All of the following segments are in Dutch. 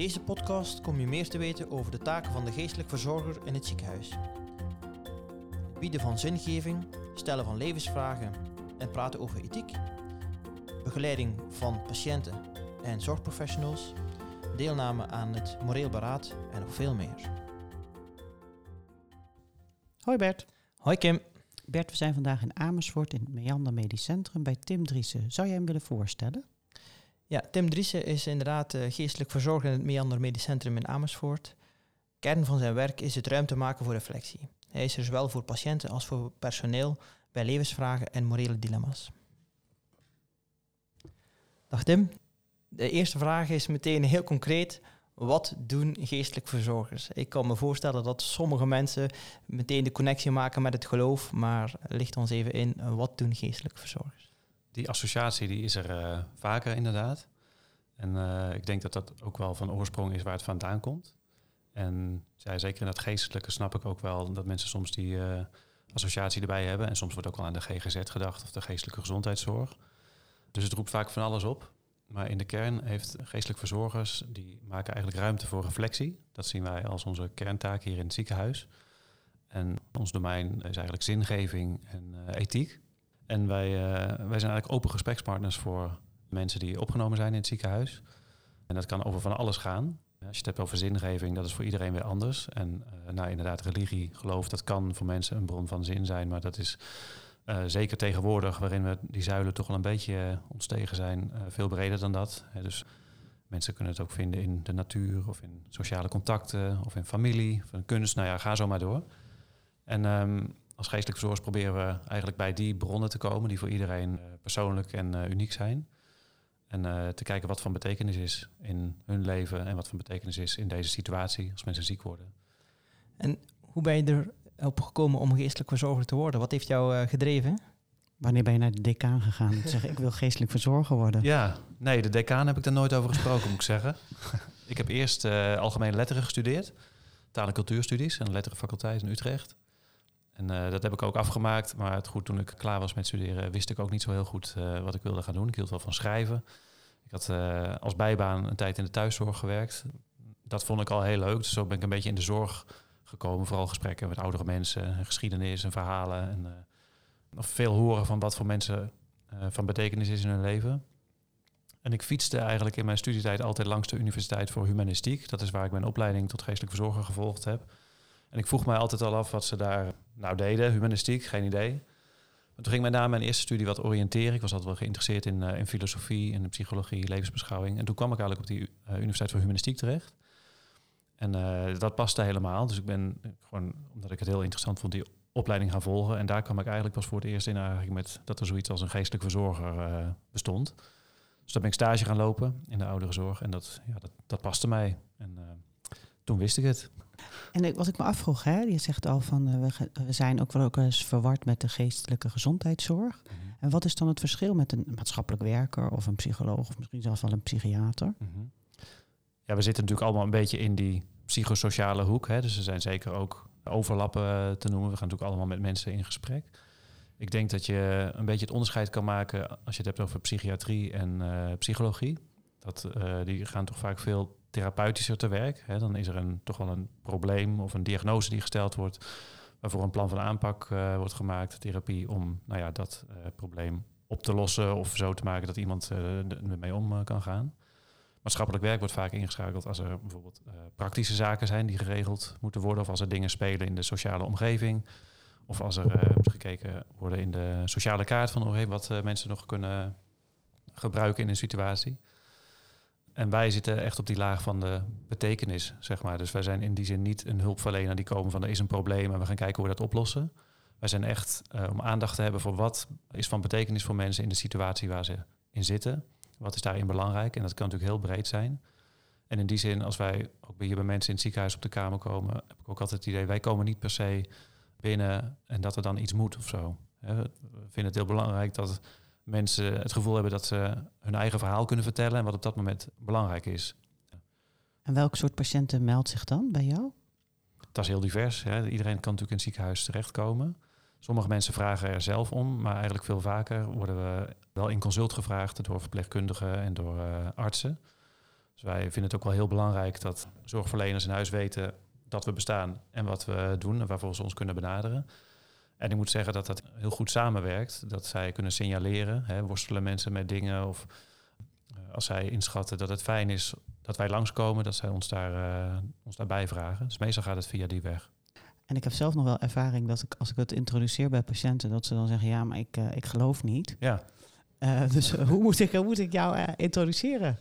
deze podcast kom je meer te weten over de taken van de geestelijk verzorger in het ziekenhuis. Het bieden van zingeving, stellen van levensvragen en praten over ethiek. Begeleiding van patiënten en zorgprofessionals. Deelname aan het moreel beraad en nog veel meer. Hoi Bert. Hoi Kim. Bert, we zijn vandaag in Amersfoort in het Meander Medisch Centrum bij Tim Driessen. Zou jij hem willen voorstellen? Ja, Tim Driessen is inderdaad uh, geestelijk verzorger in het Meander Medisch Centrum in Amersfoort. Kern van zijn werk is het ruimte maken voor reflectie. Hij is er zowel voor patiënten als voor personeel bij levensvragen en morele dilemma's. Dag Tim. De eerste vraag is meteen heel concreet. Wat doen geestelijk verzorgers? Ik kan me voorstellen dat sommige mensen meteen de connectie maken met het geloof, maar licht ons even in, wat doen geestelijke verzorgers? Die associatie die is er uh, vaker inderdaad. En uh, ik denk dat dat ook wel van oorsprong is waar het vandaan komt. En zeker in dat geestelijke snap ik ook wel dat mensen soms die uh, associatie erbij hebben. En soms wordt ook al aan de GGZ gedacht of de geestelijke gezondheidszorg. Dus het roept vaak van alles op. Maar in de kern heeft geestelijk verzorgers, die maken eigenlijk ruimte voor reflectie. Dat zien wij als onze kerntaak hier in het ziekenhuis. En ons domein is eigenlijk zingeving en ethiek. En wij, uh, wij zijn eigenlijk open gesprekspartners voor mensen die opgenomen zijn in het ziekenhuis. En dat kan over van alles gaan. Als je het hebt over zingeving, dat is voor iedereen weer anders. En uh, nou, inderdaad, religie, geloof, dat kan voor mensen een bron van zin zijn. Maar dat is uh, zeker tegenwoordig, waarin we die zuilen toch wel een beetje ontstegen zijn, uh, veel breder dan dat. Dus mensen kunnen het ook vinden in de natuur of in sociale contacten of in familie of in kunst. Nou ja, ga zo maar door. En um, als geestelijk verzorgers proberen we eigenlijk bij die bronnen te komen die voor iedereen persoonlijk en uniek zijn. En te kijken wat van betekenis is in hun leven en wat van betekenis is in deze situatie als mensen ziek worden. En hoe ben je er op gekomen om geestelijk verzorger te worden? Wat heeft jou uh, gedreven? Wanneer ben je naar de decaan gegaan? Ik zeg, ik wil geestelijk verzorger worden. Ja, nee, de decaan heb ik daar nooit over gesproken, moet ik zeggen. ik heb eerst uh, algemene letteren gestudeerd. Taal- en cultuurstudies aan de letterenfaculteit in Utrecht. En uh, dat heb ik ook afgemaakt. Maar het goed, toen ik klaar was met studeren, wist ik ook niet zo heel goed wat ik wilde gaan doen. Ik hield wel van schrijven. Ik had als bijbaan een tijd in de thuiszorg gewerkt. Dat vond ik al heel leuk. Dus zo ben ik een beetje in de zorg gekomen. Vooral gesprekken met oudere mensen, geschiedenis en verhalen. En nog veel horen van wat voor mensen van betekenis is in hun leven. En ik fietste eigenlijk in mijn studietijd altijd langs de Universiteit voor Humanistiek. Dat is waar ik mijn opleiding tot geestelijk verzorger gevolgd heb. En ik vroeg mij altijd al af wat ze daar nou deden. Humanistiek, geen idee. Toen ging mij na mijn eerste studie wat oriënteren. Ik was altijd wel geïnteresseerd in, uh, in filosofie, in psychologie, levensbeschouwing. En toen kwam ik eigenlijk op die Universiteit voor Humanistiek terecht. En uh, dat paste helemaal. Dus ik ben gewoon, omdat ik het heel interessant vond, die opleiding gaan volgen. En daar kwam ik eigenlijk pas voor het eerst in eigenlijk met dat er zoiets als een geestelijk verzorger bestond. Dus daar ben ik stage gaan lopen in de ouderenzorg. En dat, ja, dat, dat paste mij. En toen wist ik het. En wat ik me afvroeg, hè, je zegt al van we, we zijn ook wel ook eens verward met de geestelijke gezondheidszorg. Mm -hmm. En wat is dan het verschil met een maatschappelijk werker of een psycholoog of misschien zelfs wel een psychiater? Mm -hmm ja, we zitten natuurlijk allemaal een beetje in die psychosociale hoek. Hè, dus er zijn zeker ook overlappen te noemen. We gaan natuurlijk allemaal met mensen in gesprek. Ik denk dat je een beetje het onderscheid kan maken als je het hebt over psychiatrie en uh, psychologie. Dat, uh, die gaan toch vaak veel therapeutischer te werk. Hè. Dan is er een, toch wel een probleem of een diagnose die gesteld wordt, waarvoor een plan van aanpak uh, wordt gemaakt, therapie, om nou ja, dat probleem op te lossen of zo te maken dat iemand ermee om kan gaan. Maatschappelijk werk wordt vaak ingeschakeld als er bijvoorbeeld praktische zaken zijn die geregeld moeten worden, of als er dingen spelen in de sociale omgeving, of als er gekeken worden in de sociale kaart van wat mensen nog kunnen gebruiken in een situatie. En wij zitten echt op die laag van de betekenis, zeg maar. Dus wij zijn in die zin niet een hulpverlener die komen van er is een probleem en we gaan kijken hoe we dat oplossen. Wij zijn echt om aandacht te hebben voor wat is van betekenis voor mensen in de situatie waar ze in zitten. Wat is daarin belangrijk? En dat kan natuurlijk heel breed zijn. En in die zin, als wij ook hier bij mensen in het ziekenhuis op de kamer komen, heb ik ook altijd het idee, wij komen niet per se binnen en dat er dan iets moet of zo. We vinden het heel belangrijk dat mensen het gevoel hebben dat ze hun eigen verhaal kunnen vertellen en wat op dat moment belangrijk is. En welk soort patiënten meldt zich dan bij jou? Dat is heel divers. Hè. Iedereen kan natuurlijk in het ziekenhuis terechtkomen. Sommige mensen vragen er zelf om, maar eigenlijk veel vaker worden we wel in consult gevraagd door verpleegkundigen en door uh, artsen. Dus wij vinden het ook wel heel belangrijk dat zorgverleners in huis weten dat we bestaan en wat we doen en waarvoor ze ons kunnen benaderen. En ik moet zeggen dat dat heel goed samenwerkt. Dat zij kunnen signaleren, hè, worstelen mensen met dingen of eh, als zij inschatten dat het fijn is dat wij langskomen, dat zij ons, daar, uh, ons daarbij vragen. Dus meestal gaat het via die weg. En ik heb zelf nog wel ervaring dat ik, als ik het introduceer bij patiënten, dat ze dan zeggen, ja, maar ik, uh, ik geloof niet. Ja. dus hoe, moet ik, hoe moet ik jou introduceren?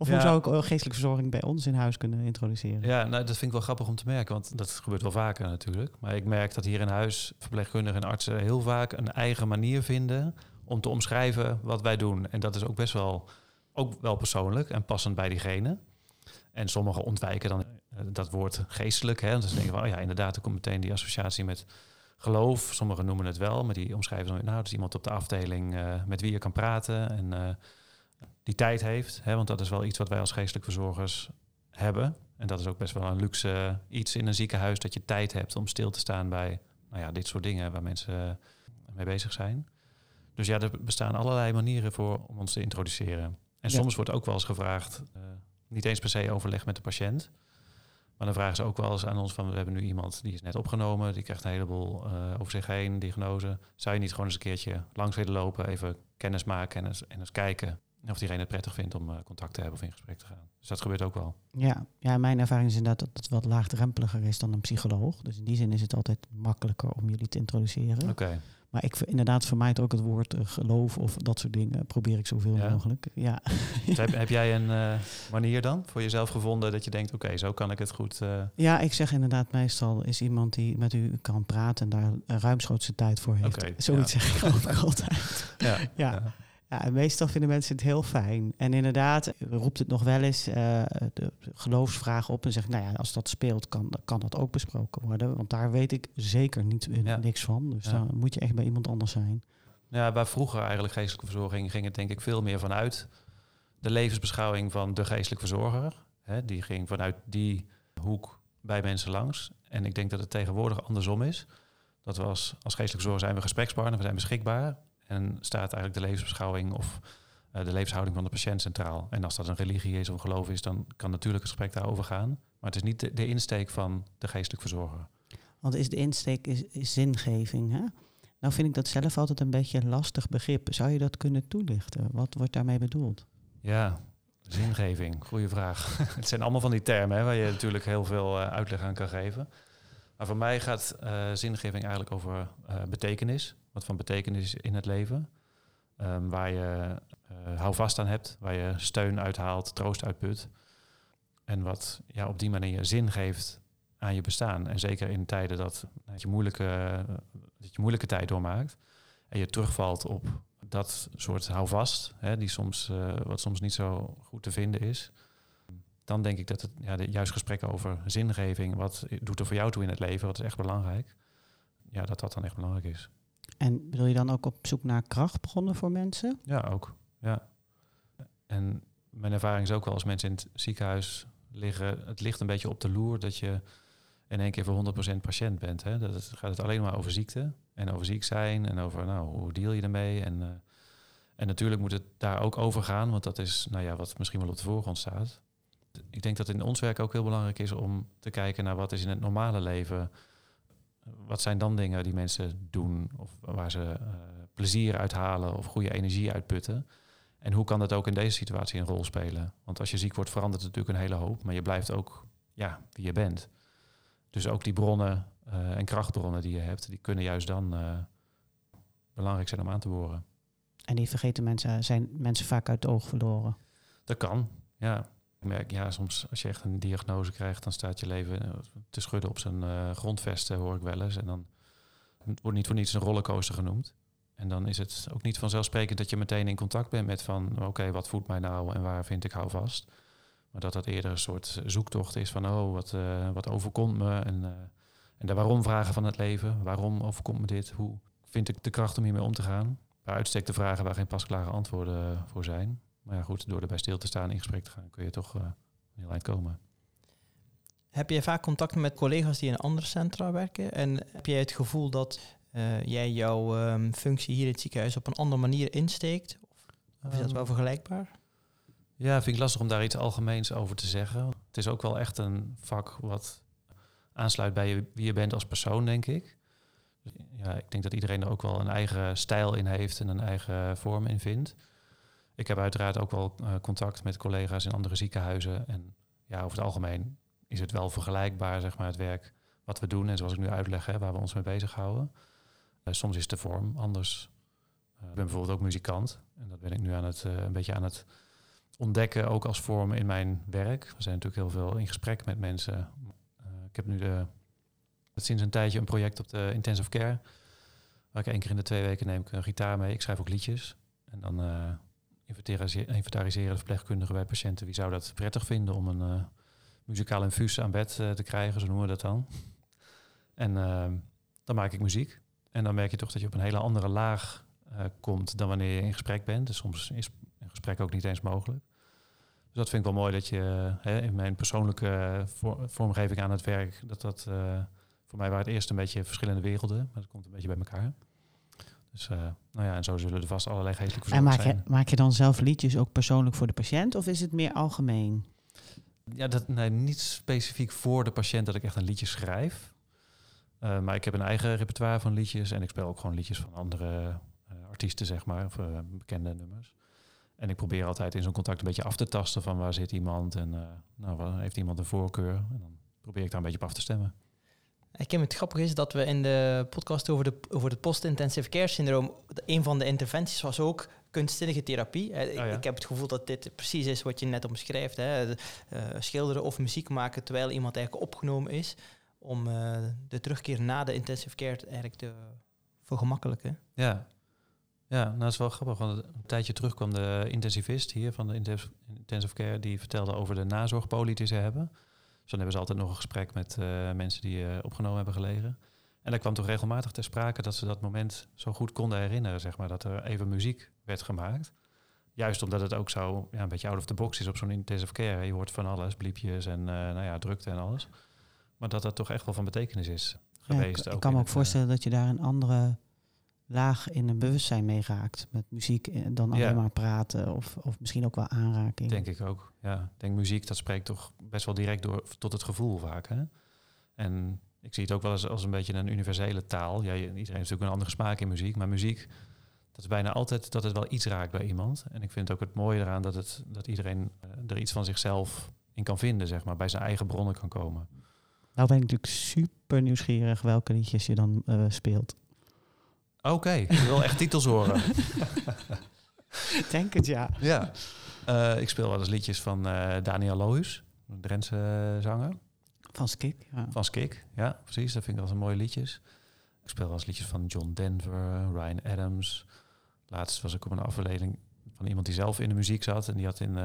Of Ja. hoe zou ik eh, geestelijke verzorging bij ons in huis kunnen introduceren? Ja, nou, dat vind ik wel grappig om te merken, want dat gebeurt wel vaker natuurlijk. Maar ik merk dat hier in huis verpleegkundigen en artsen heel vaak een eigen manier vinden om te omschrijven wat wij doen. En dat is ook best wel, ook wel persoonlijk en passend bij diegene. En sommigen ontwijken dan eh, dat woord geestelijk. Hè? Dus ze denken van, oh ja, inderdaad, er komt meteen die associatie met geloof. Sommigen noemen het wel, maar die omschrijven dan, nou, dat is iemand op de afdeling eh, met wie je kan praten en die tijd heeft. Hè? Want dat is wel iets wat wij als geestelijk verzorgers hebben. En dat is ook best wel een luxe eh, iets in een ziekenhuis, dat je tijd hebt om stil te staan bij nou ja, dit soort dingen waar mensen eh, mee bezig zijn. Dus ja, er bestaan allerlei manieren voor om ons te introduceren. En Ja. soms wordt ook wel eens gevraagd, eh, niet eens per se overleg met de patiënt. Maar dan vragen ze ook wel eens aan ons van, we hebben nu iemand die is net opgenomen, die krijgt een heleboel over zich heen, diagnose. Zou je niet gewoon eens een keertje langs willen lopen, even kennis maken en eens, en eens kijken of diegene het prettig vindt om eh, contact te hebben of in gesprek te gaan. Dus dat gebeurt ook wel. Ja, ja, mijn ervaring is inderdaad dat het wat laagdrempeliger is dan een psycholoog. Dus in die zin is het altijd makkelijker om jullie te introduceren. Oké. Maar ik inderdaad vermijd ook het woord eh, geloof of dat soort dingen. Probeer ik zoveel Ja. mogelijk. Ja. Dus heb, heb jij een eh, manier dan voor jezelf gevonden dat je denkt, oké, zo kan ik het goed... ja, ik zeg inderdaad meestal is iemand die met u kan praten en daar een ruimschoots tijd voor heeft. Oké, Zoiets ja. zeg ik ook altijd. ja, Ja. Ja, en meestal vinden mensen het heel fijn. En inderdaad roept het nog wel eens eh, de geloofsvraag op en zegt, nou ja, als dat speelt, kan, kan dat ook besproken worden. Want daar weet ik zeker niet, eh, Ja. niks van. Dus Ja. dan moet je echt bij iemand anders zijn. Ja, waar vroeger eigenlijk geestelijke verzorging ging het denk ik veel meer vanuit de levensbeschouwing van de geestelijk verzorger. Hè, die ging vanuit die hoek bij mensen langs. En ik denk dat het tegenwoordig andersom is. Dat we als, als geestelijk verzorger zijn we gesprekspartner, we zijn beschikbaar. En staat eigenlijk de levensbeschouwing of eh, de levenshouding van de patiënt centraal. En als dat een religie is of een geloof is, dan kan natuurlijk het gesprek daarover gaan. Maar het is niet de, de insteek van de geestelijk verzorger. Want is de insteek is, is zingeving, hè? Nou vind ik dat zelf altijd een beetje een lastig begrip. Zou je dat kunnen toelichten? Wat wordt daarmee bedoeld? Ja, zingeving, goede vraag. het zijn allemaal van die termen hè, waar je natuurlijk heel veel eh, uitleg aan kan geven. Maar voor mij gaat eh, zingeving eigenlijk over betekenis. Wat van betekenis is in het leven. Ehm, waar je eh houvast aan hebt, waar je steun uithaalt, troost uitput. En wat ja, op die manier zin geeft aan je bestaan. En zeker in tijden dat, dat, je, moeilijke, dat je moeilijke tijd doormaakt. En je terugvalt op dat soort houvast, hè, die soms, eh, wat soms niet zo goed te vinden is. Dan denk ik dat het ja, juist gesprekken over zingeving, wat doet er voor jou toe in het leven, wat is echt belangrijk, ja, dat dat dan echt belangrijk is. En bedoel je dan ook op zoek naar krachtbronnen voor mensen? Ja, ook. Ja. En mijn ervaring is ook wel als mensen in het ziekenhuis liggen, het ligt een beetje op de loer dat je in één keer voor 100% patiënt bent. Hè? Dat gaat het alleen maar over ziekte en over ziek zijn en over nou, hoe deal je ermee. En, eh, en natuurlijk moet het daar ook over gaan, want dat is nou ja, wat misschien wel op de voorgrond staat. Ik denk dat in ons werk ook heel belangrijk is om te kijken naar wat is in het normale leven. Wat zijn dan dingen die mensen doen of waar ze eh, plezier uithalen of goede energie uitputten? En hoe kan dat ook in deze situatie een rol spelen? Want als je ziek wordt, verandert het natuurlijk een hele hoop, maar je blijft ook ja, wie je bent. Dus ook die bronnen eh, en krachtbronnen die je hebt, die kunnen juist dan eh, belangrijk zijn om aan te boren. En die vergeten mensen, zijn mensen vaak uit het oog verloren. Dat kan, ja. Ik merk, ja, soms als je echt een diagnose krijgt, dan staat je leven eh, te schudden op zijn eh, grondvesten, hoor ik wel eens. En dan het wordt niet voor niets een rollercoaster genoemd. En dan is het ook niet vanzelfsprekend dat je meteen in contact bent met van, oké, wat voedt mij nou en waar vind ik houvast? Maar dat dat eerder een soort zoektocht is van, oh, wat, eh, wat overkomt me? En, en de waarom vragen van het leven. Waarom overkomt me dit? Hoe vind ik de kracht om hiermee om te gaan? Bij uitstek de vragen waar geen pasklare antwoorden voor zijn. Maar ja, goed, door erbij stil te staan, in gesprek te gaan, kun je toch uh, heel eind komen. Heb jij vaak contact met collega's die in andere centra werken? En heb jij het gevoel dat uh, jij jouw um, functie hier in het ziekenhuis op een andere manier insteekt? Of, of is dat wel vergelijkbaar? Ja, vind ik lastig om daar iets algemeens over te zeggen. Het is ook wel echt een vak wat aansluit bij je, wie je bent als persoon, denk ik. Ja, ik denk dat iedereen er ook wel een eigen stijl in heeft en een eigen vorm in vindt. Ik heb uiteraard ook wel uh, contact met collega's in andere ziekenhuizen. En ja, over het algemeen is het wel vergelijkbaar, zeg maar, het werk wat we doen. En zoals ik nu uitleg, hè, waar we ons mee bezighouden. Uh, soms is de vorm anders. Uh, ik ben bijvoorbeeld ook muzikant. En dat ben ik nu aan het, een beetje aan het ontdekken, ook als vorm in mijn werk. We zijn natuurlijk heel veel in gesprek met mensen. ik heb nu de, sinds een tijdje een project op de intensive care. Waar ik één keer in de twee weken neem ik een gitaar mee. Ik schrijf ook liedjes. En dan inventariseren de verpleegkundigen bij patiënten. Wie zou dat prettig vinden om een uh, muzikaal infuus aan bed uh, te krijgen, zo noemen we dat dan. En uh, dan maak ik muziek. En dan merk je toch dat je op een hele andere laag komt dan wanneer je in gesprek bent. Dus soms is een gesprek ook niet eens mogelijk. Dus dat vind ik wel mooi dat je hè, in mijn persoonlijke vormgeving aan het werk, dat dat voor mij waren het eerst een beetje verschillende werelden, maar dat komt een beetje bij elkaar. Dus uh, nou ja, en zo zullen er vast allerlei geestelijke En maak je, maak je dan zelf liedjes ook persoonlijk voor de patiënt of is het meer algemeen? Ja, dat, nee, niet specifiek voor de patiënt dat ik echt een liedje schrijf. Uh, maar ik heb een eigen repertoire van liedjes en ik speel ook gewoon liedjes van andere uh, artiesten, zeg maar, of bekende nummers. En ik probeer altijd in zo'n contact een beetje af te tasten van waar zit iemand en nou, heeft iemand een voorkeur. En dan probeer ik daar een beetje op af te stemmen. Ik heb het grappig is dat we in de podcast over, de, over het post-intensive care syndroom, een van de interventies was ook kunstzinnige therapie. Oh ik heb het gevoel dat dit precies is wat je net omschrijft. Hè. Uh, schilderen of muziek maken terwijl iemand eigenlijk opgenomen is, om uh, de terugkeer na de intensive care eigenlijk te vergemakkelijken. Ja, ja, nou dat is wel grappig, want een tijdje terug kwam de intensivist hier van de intensive care, die vertelde over de nazorgpolie die ze hebben. Dus dan hebben ze altijd nog een gesprek met uh, mensen die uh, opgenomen hebben gelegen. En daar kwam toch regelmatig ter sprake dat ze dat moment zo goed konden herinneren, zeg maar, dat er even muziek werd gemaakt. Juist omdat het ook zo ja, een beetje out of the box is op zo'n intensive care. Je hoort van alles, bliepjes en uh, nou ja, drukte en alles. Maar dat dat toch echt wel van betekenis is geweest. Ja, ik, ik kan me ook voorstellen dat je daar een andere laag in een bewustzijn mee raakt. Met muziek dan alleen maar praten of, of misschien ook wel aanraking. Denk ik ook. Ja, ik denk muziek, dat spreekt toch best wel direct door tot het gevoel vaak. Hè? En ik zie het ook wel eens als een beetje een universele taal. Ja, iedereen heeft natuurlijk een andere smaak in muziek, maar muziek, dat is bijna altijd dat het wel iets raakt bij iemand. En ik vind ook het mooie eraan dat, het, dat iedereen eh, er iets van zichzelf in kan vinden, zeg maar, bij zijn eigen bronnen kan komen. Nou ben ik natuurlijk super nieuwsgierig welke liedjes je dan uh, speelt. Oké, okay, ik wil echt titels horen. Denk het, ja. Ja. Uh, ik speel wel eens liedjes van uh, Daniel Lohuis, een Drentse uh, zanger. Van Skik. Ja. Van Skik, ja, precies. Dat vind ik wel een mooie liedjes. Ik speel wel eens liedjes van John Denver, Ryan Adams. Laatst was ik op een aflevering van iemand die zelf in de muziek zat. En die had in,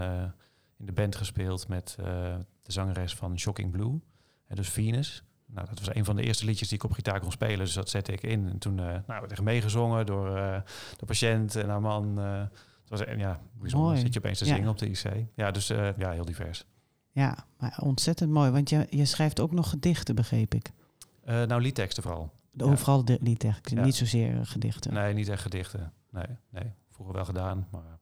in de band gespeeld met de zangeres van Shocking Blue. En dus Venus. Nou, dat was een van de eerste liedjes die ik op gitaar kon spelen. Dus dat zette ik in. En toen uh, nou, werd er meegezongen door uh, de patiënt en haar man. Uh, het was ja, bijzonder. Mooi. Zit je opeens te zingen op de IC. Ja, dus ja, heel divers. Ja, maar ontzettend mooi. Want je, je schrijft ook nog gedichten, begreep ik. nou, liedteksten vooral. Overal de liedteksten, ja. niet zozeer gedichten. Nee, niet echt gedichten. Nee, nee. Vroeger wel gedaan, maar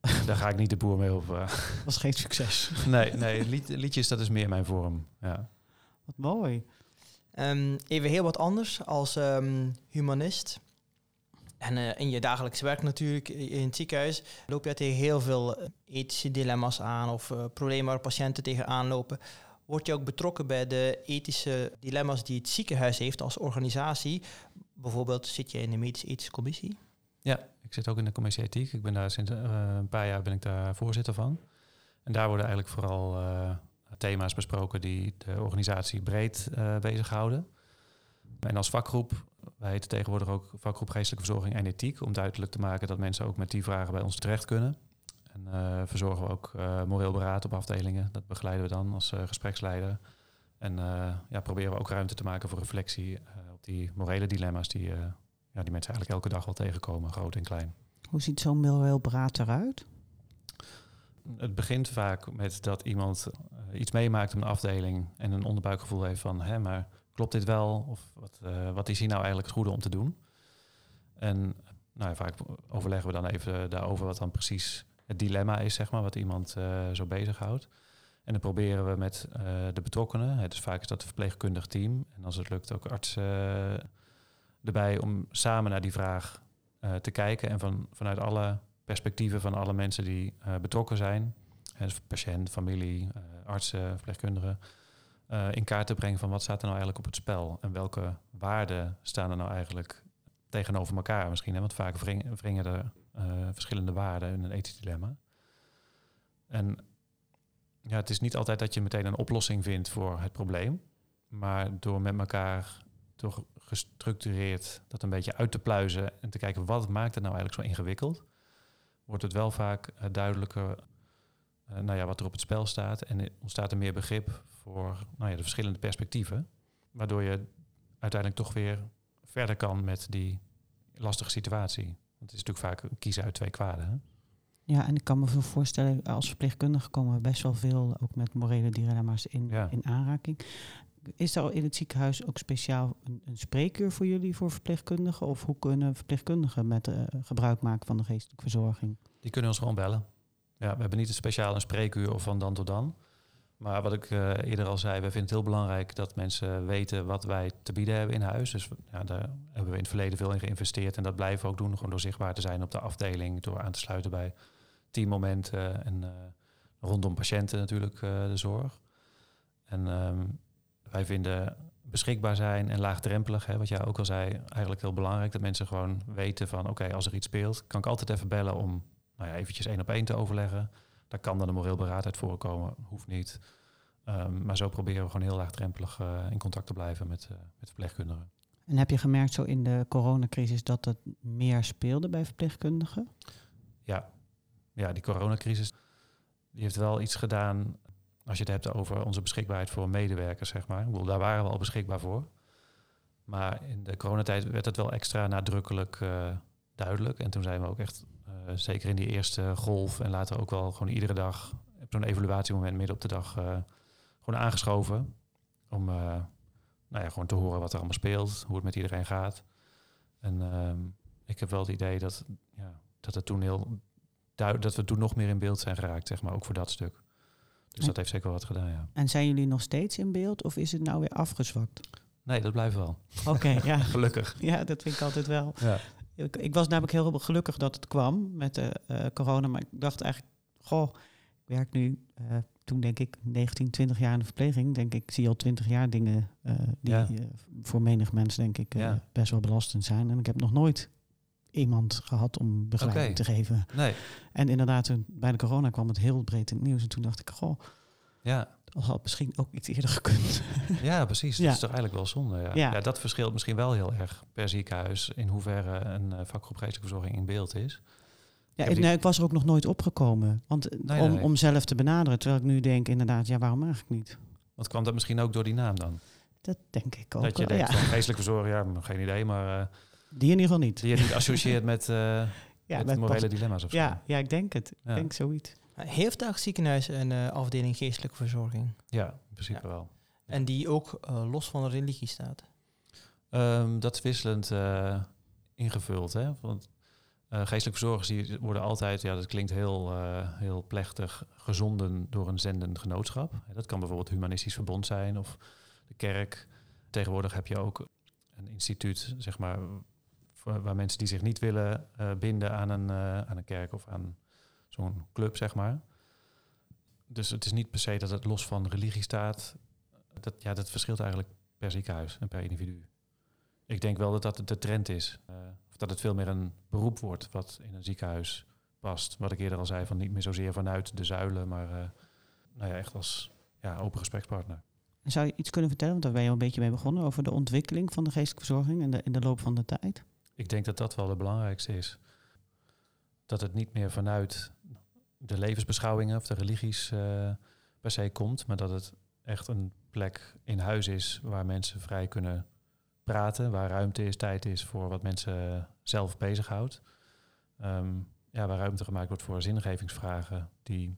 daar ga ik niet de boer mee op. was geen succes. nee, nee lied, liedjes, dat is meer mijn vorm. Ja. Wat mooi. Um, even heel wat anders als um, humanist. En uh, in je dagelijks werk natuurlijk in het ziekenhuis loop je tegen heel veel eh, ethische dilemma's aan of uh, problemen waar patiënten tegenaan lopen. Word je ook betrokken bij de ethische dilemma's die het ziekenhuis heeft als organisatie? Bijvoorbeeld zit je in de medisch-ethische commissie? Ja, ik zit ook in de commissie ethiek. Ik ben daar sinds uh, een paar jaar ben ik daar voorzitter van. En daar worden eigenlijk vooral thema's besproken die de organisatie breed uh, bezighouden. En als vakgroep, wij heten tegenwoordig ook vakgroep geestelijke verzorging en ethiek, om duidelijk te maken dat mensen ook met die vragen bij ons terecht kunnen. En uh, verzorgen we ook uh, moreel beraad op afdelingen. Dat begeleiden we dan als gespreksleider. En ja, proberen we ook ruimte te maken voor reflectie op die morele dilemma's die, ja, die mensen eigenlijk elke dag wel tegenkomen, groot en klein. Hoe ziet zo'n moreel beraad eruit? Het begint vaak met dat iemand eh, iets meemaakt op een afdeling en een onderbuikgevoel heeft van, hè, maar klopt dit wel? Of wat, uh, wat is hier nou eigenlijk het goede om te doen? En nou vaak overleggen we dan even daarover wat dan precies het dilemma is, zeg maar, wat iemand uh, zo bezighoudt. En dan proberen we met de betrokkenen, het is vaak is dat een verpleegkundig team, en als het lukt ook artsen erbij om samen naar die vraag te kijken en van, vanuit alle perspectieven van alle mensen die betrokken zijn, dus patiënt, familie, artsen, verpleegkundigen, in kaart te brengen van wat staat er nou eigenlijk op het spel en welke waarden staan er nou eigenlijk tegenover elkaar misschien. Hè? Want vaak wringen, er verschillende waarden in een ethisch dilemma. En ja, het is niet altijd dat je meteen een oplossing vindt voor het probleem. Maar door met elkaar toch gestructureerd dat een beetje uit te pluizen en te kijken wat maakt het nou eigenlijk zo ingewikkeld, wordt het wel vaak uh, duidelijker uh, nou ja, wat er op het spel staat. En ontstaat er meer begrip voor nou ja, de verschillende perspectieven. Waardoor je uiteindelijk toch weer verder kan met die lastige situatie. Want het is natuurlijk vaak kiezen uit twee kwaden. Hè? Ja, en ik kan me zo voorstellen, als verpleegkundige komen we best wel veel ook met morele dilemma's in, in aanraking. Is er in het ziekenhuis ook speciaal een, een spreekuur voor jullie, voor verpleegkundigen? Of hoe kunnen verpleegkundigen met uh, gebruik maken van de geestelijke verzorging? Die kunnen ons gewoon bellen. Ja, we hebben niet een speciaal een spreekuur of van dan tot dan. Maar wat ik uh, eerder al zei, we vinden het heel belangrijk dat mensen weten wat wij te bieden hebben in huis. Dus ja, daar hebben we in het verleden veel in geïnvesteerd en dat blijven we ook doen. Gewoon door zichtbaar te zijn op de afdeling, door aan te sluiten bij teammomenten en uh, rondom patiënten natuurlijk de zorg. En um, wij vinden beschikbaar zijn en laagdrempelig, hè, wat jij ook al zei, eigenlijk heel belangrijk. Dat mensen gewoon weten van oké, okay, als er iets speelt, kan ik altijd even bellen om nou ja, eventjes één op één te overleggen. Daar kan dan een moreel beraad uit voorkomen, hoeft niet. Um, maar zo proberen we gewoon heel laagdrempelig uh, in contact te blijven met, uh, met verpleegkundigen. En heb je gemerkt zo in de coronacrisis dat het meer speelde bij verpleegkundigen? Ja, ja die coronacrisis die heeft wel iets gedaan als je het hebt over onze beschikbaarheid voor medewerkers, zeg maar. Daar waren we al beschikbaar voor. Maar in de coronatijd werd het wel extra nadrukkelijk uh, duidelijk. En toen zijn we ook echt uh, zeker in die eerste golf en later ook wel gewoon iedere dag op zo'n evaluatiemoment midden op de dag uh, gewoon aangeschoven. Om nou ja, gewoon te horen wat er allemaal speelt, hoe het met iedereen gaat. En um, ik heb wel het idee dat, ja, dat het toen heel dat we toen nog meer in beeld zijn geraakt, zeg maar, ook voor dat stuk. Dus en, dat heeft zeker wat gedaan, ja. En zijn jullie nog steeds in beeld of is het nou weer afgezwakt? Nee, dat blijft wel. Oké, okay, ja. Gelukkig. Ja, dat vind ik altijd wel. Ja. Ik, ik, was namelijk heel gelukkig dat het kwam met de uh, corona. Maar ik dacht eigenlijk, goh, ik werk nu, uh, toen denk ik 19, 20 jaar in de verpleging. Denk ik, zie al 20 jaar dingen uh, die ja. voor menig mens denk ik ja. best wel belastend zijn. En ik heb nog nooit iemand gehad om begeleiding okay. te geven. Nee. En inderdaad, toen, bij de corona kwam het heel breed in het nieuws. En toen dacht ik, goh, ja. dat had misschien ook iets eerder gekund. Ja, precies. Dat is toch eigenlijk wel zonde. Ja. Ja. ja. dat verschilt misschien wel heel erg per ziekenhuis... in hoeverre een uh, vakgroep geestelijke verzorging in beeld is. Ja, ik, nee, ik was er ook nog nooit opgekomen. Want nee, om, nee. om zelf te benaderen, terwijl ik nu denk inderdaad, ja, waarom eigenlijk niet? Wat kwam dat misschien ook door die naam dan? Dat denk ik ook. Dat je denkt, ja. geestelijke verzorging, ja, geen idee, maar... Uh, die in ieder geval niet. Die je niet associeert met, uh, ja, met, met morele dilemma's of zo. Ja, ja, ik denk het. Ja. Ik denk zoiets. Heeft elk ziekenhuis een uh, afdeling geestelijke verzorging? Ja, in principe ja. wel. En die ook uh, los van de religie staat? Um, dat is wisselend uh, ingevuld. Hè? Want geestelijke verzorgers die worden altijd, ja, dat klinkt heel, heel plechtig, gezonden door een zendend genootschap. Dat kan bijvoorbeeld humanistisch verbond zijn of de kerk. Tegenwoordig heb je ook een instituut, zeg maar, waar mensen die zich niet willen uh, binden aan een, uh, aan een kerk of aan zo'n club, zeg maar. Dus het is niet per se dat het los van religie staat. Dat, ja, dat verschilt eigenlijk per ziekenhuis en per individu. Ik denk wel dat dat de trend is. Of dat het veel meer een beroep wordt wat in een ziekenhuis past. Wat ik eerder al zei, van niet meer zozeer vanuit de zuilen, maar nou ja, echt als ja, open gesprekspartner. Zou je iets kunnen vertellen, want daar ben je al een beetje mee begonnen, over de ontwikkeling van de geestelijke verzorging in de, in de loop van de tijd? Ik denk dat dat wel het belangrijkste is. Dat het niet meer vanuit de levensbeschouwingen of de religies uh, per se komt, maar dat het echt een plek in huis is waar mensen vrij kunnen praten, waar ruimte is, tijd is voor wat mensen zelf bezighoudt. Um, ja, waar ruimte gemaakt wordt voor zingevingsvragen die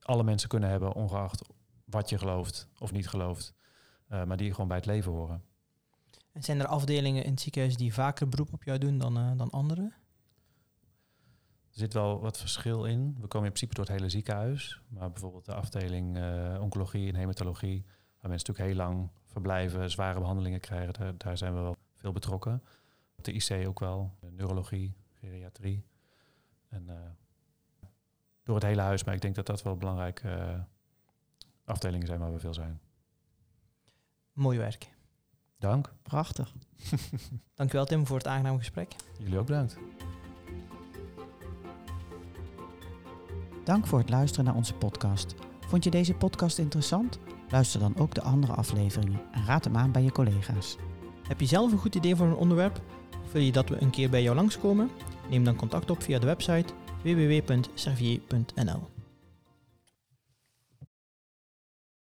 alle mensen kunnen hebben, ongeacht wat je gelooft of niet gelooft, uh, maar die gewoon bij het leven horen. En zijn er afdelingen in het ziekenhuis die vaker beroep op jou doen dan, uh, dan andere? Er zit wel wat verschil in. We komen in principe door het hele ziekenhuis. Maar bijvoorbeeld de afdeling eh, oncologie en hematologie, waar mensen natuurlijk heel lang verblijven, zware behandelingen krijgen, daar, daar zijn we wel veel betrokken. Op de IC ook wel, neurologie, geriatrie. En eh, door het hele huis, maar ik denk dat dat wel belangrijke eh, afdelingen zijn waar we veel zijn. Mooi werk. Dank. Prachtig. Dankjewel Tim voor het aangename gesprek. Jullie ook bedankt. Dank voor het luisteren naar onze podcast. Vond je deze podcast interessant? Luister dan ook de andere afleveringen en raad hem aan bij je collega's. Heb je zelf een goed idee voor een onderwerp? Of wil je dat we een keer bij jou langskomen? Neem dan contact op via de website www.servier.nl.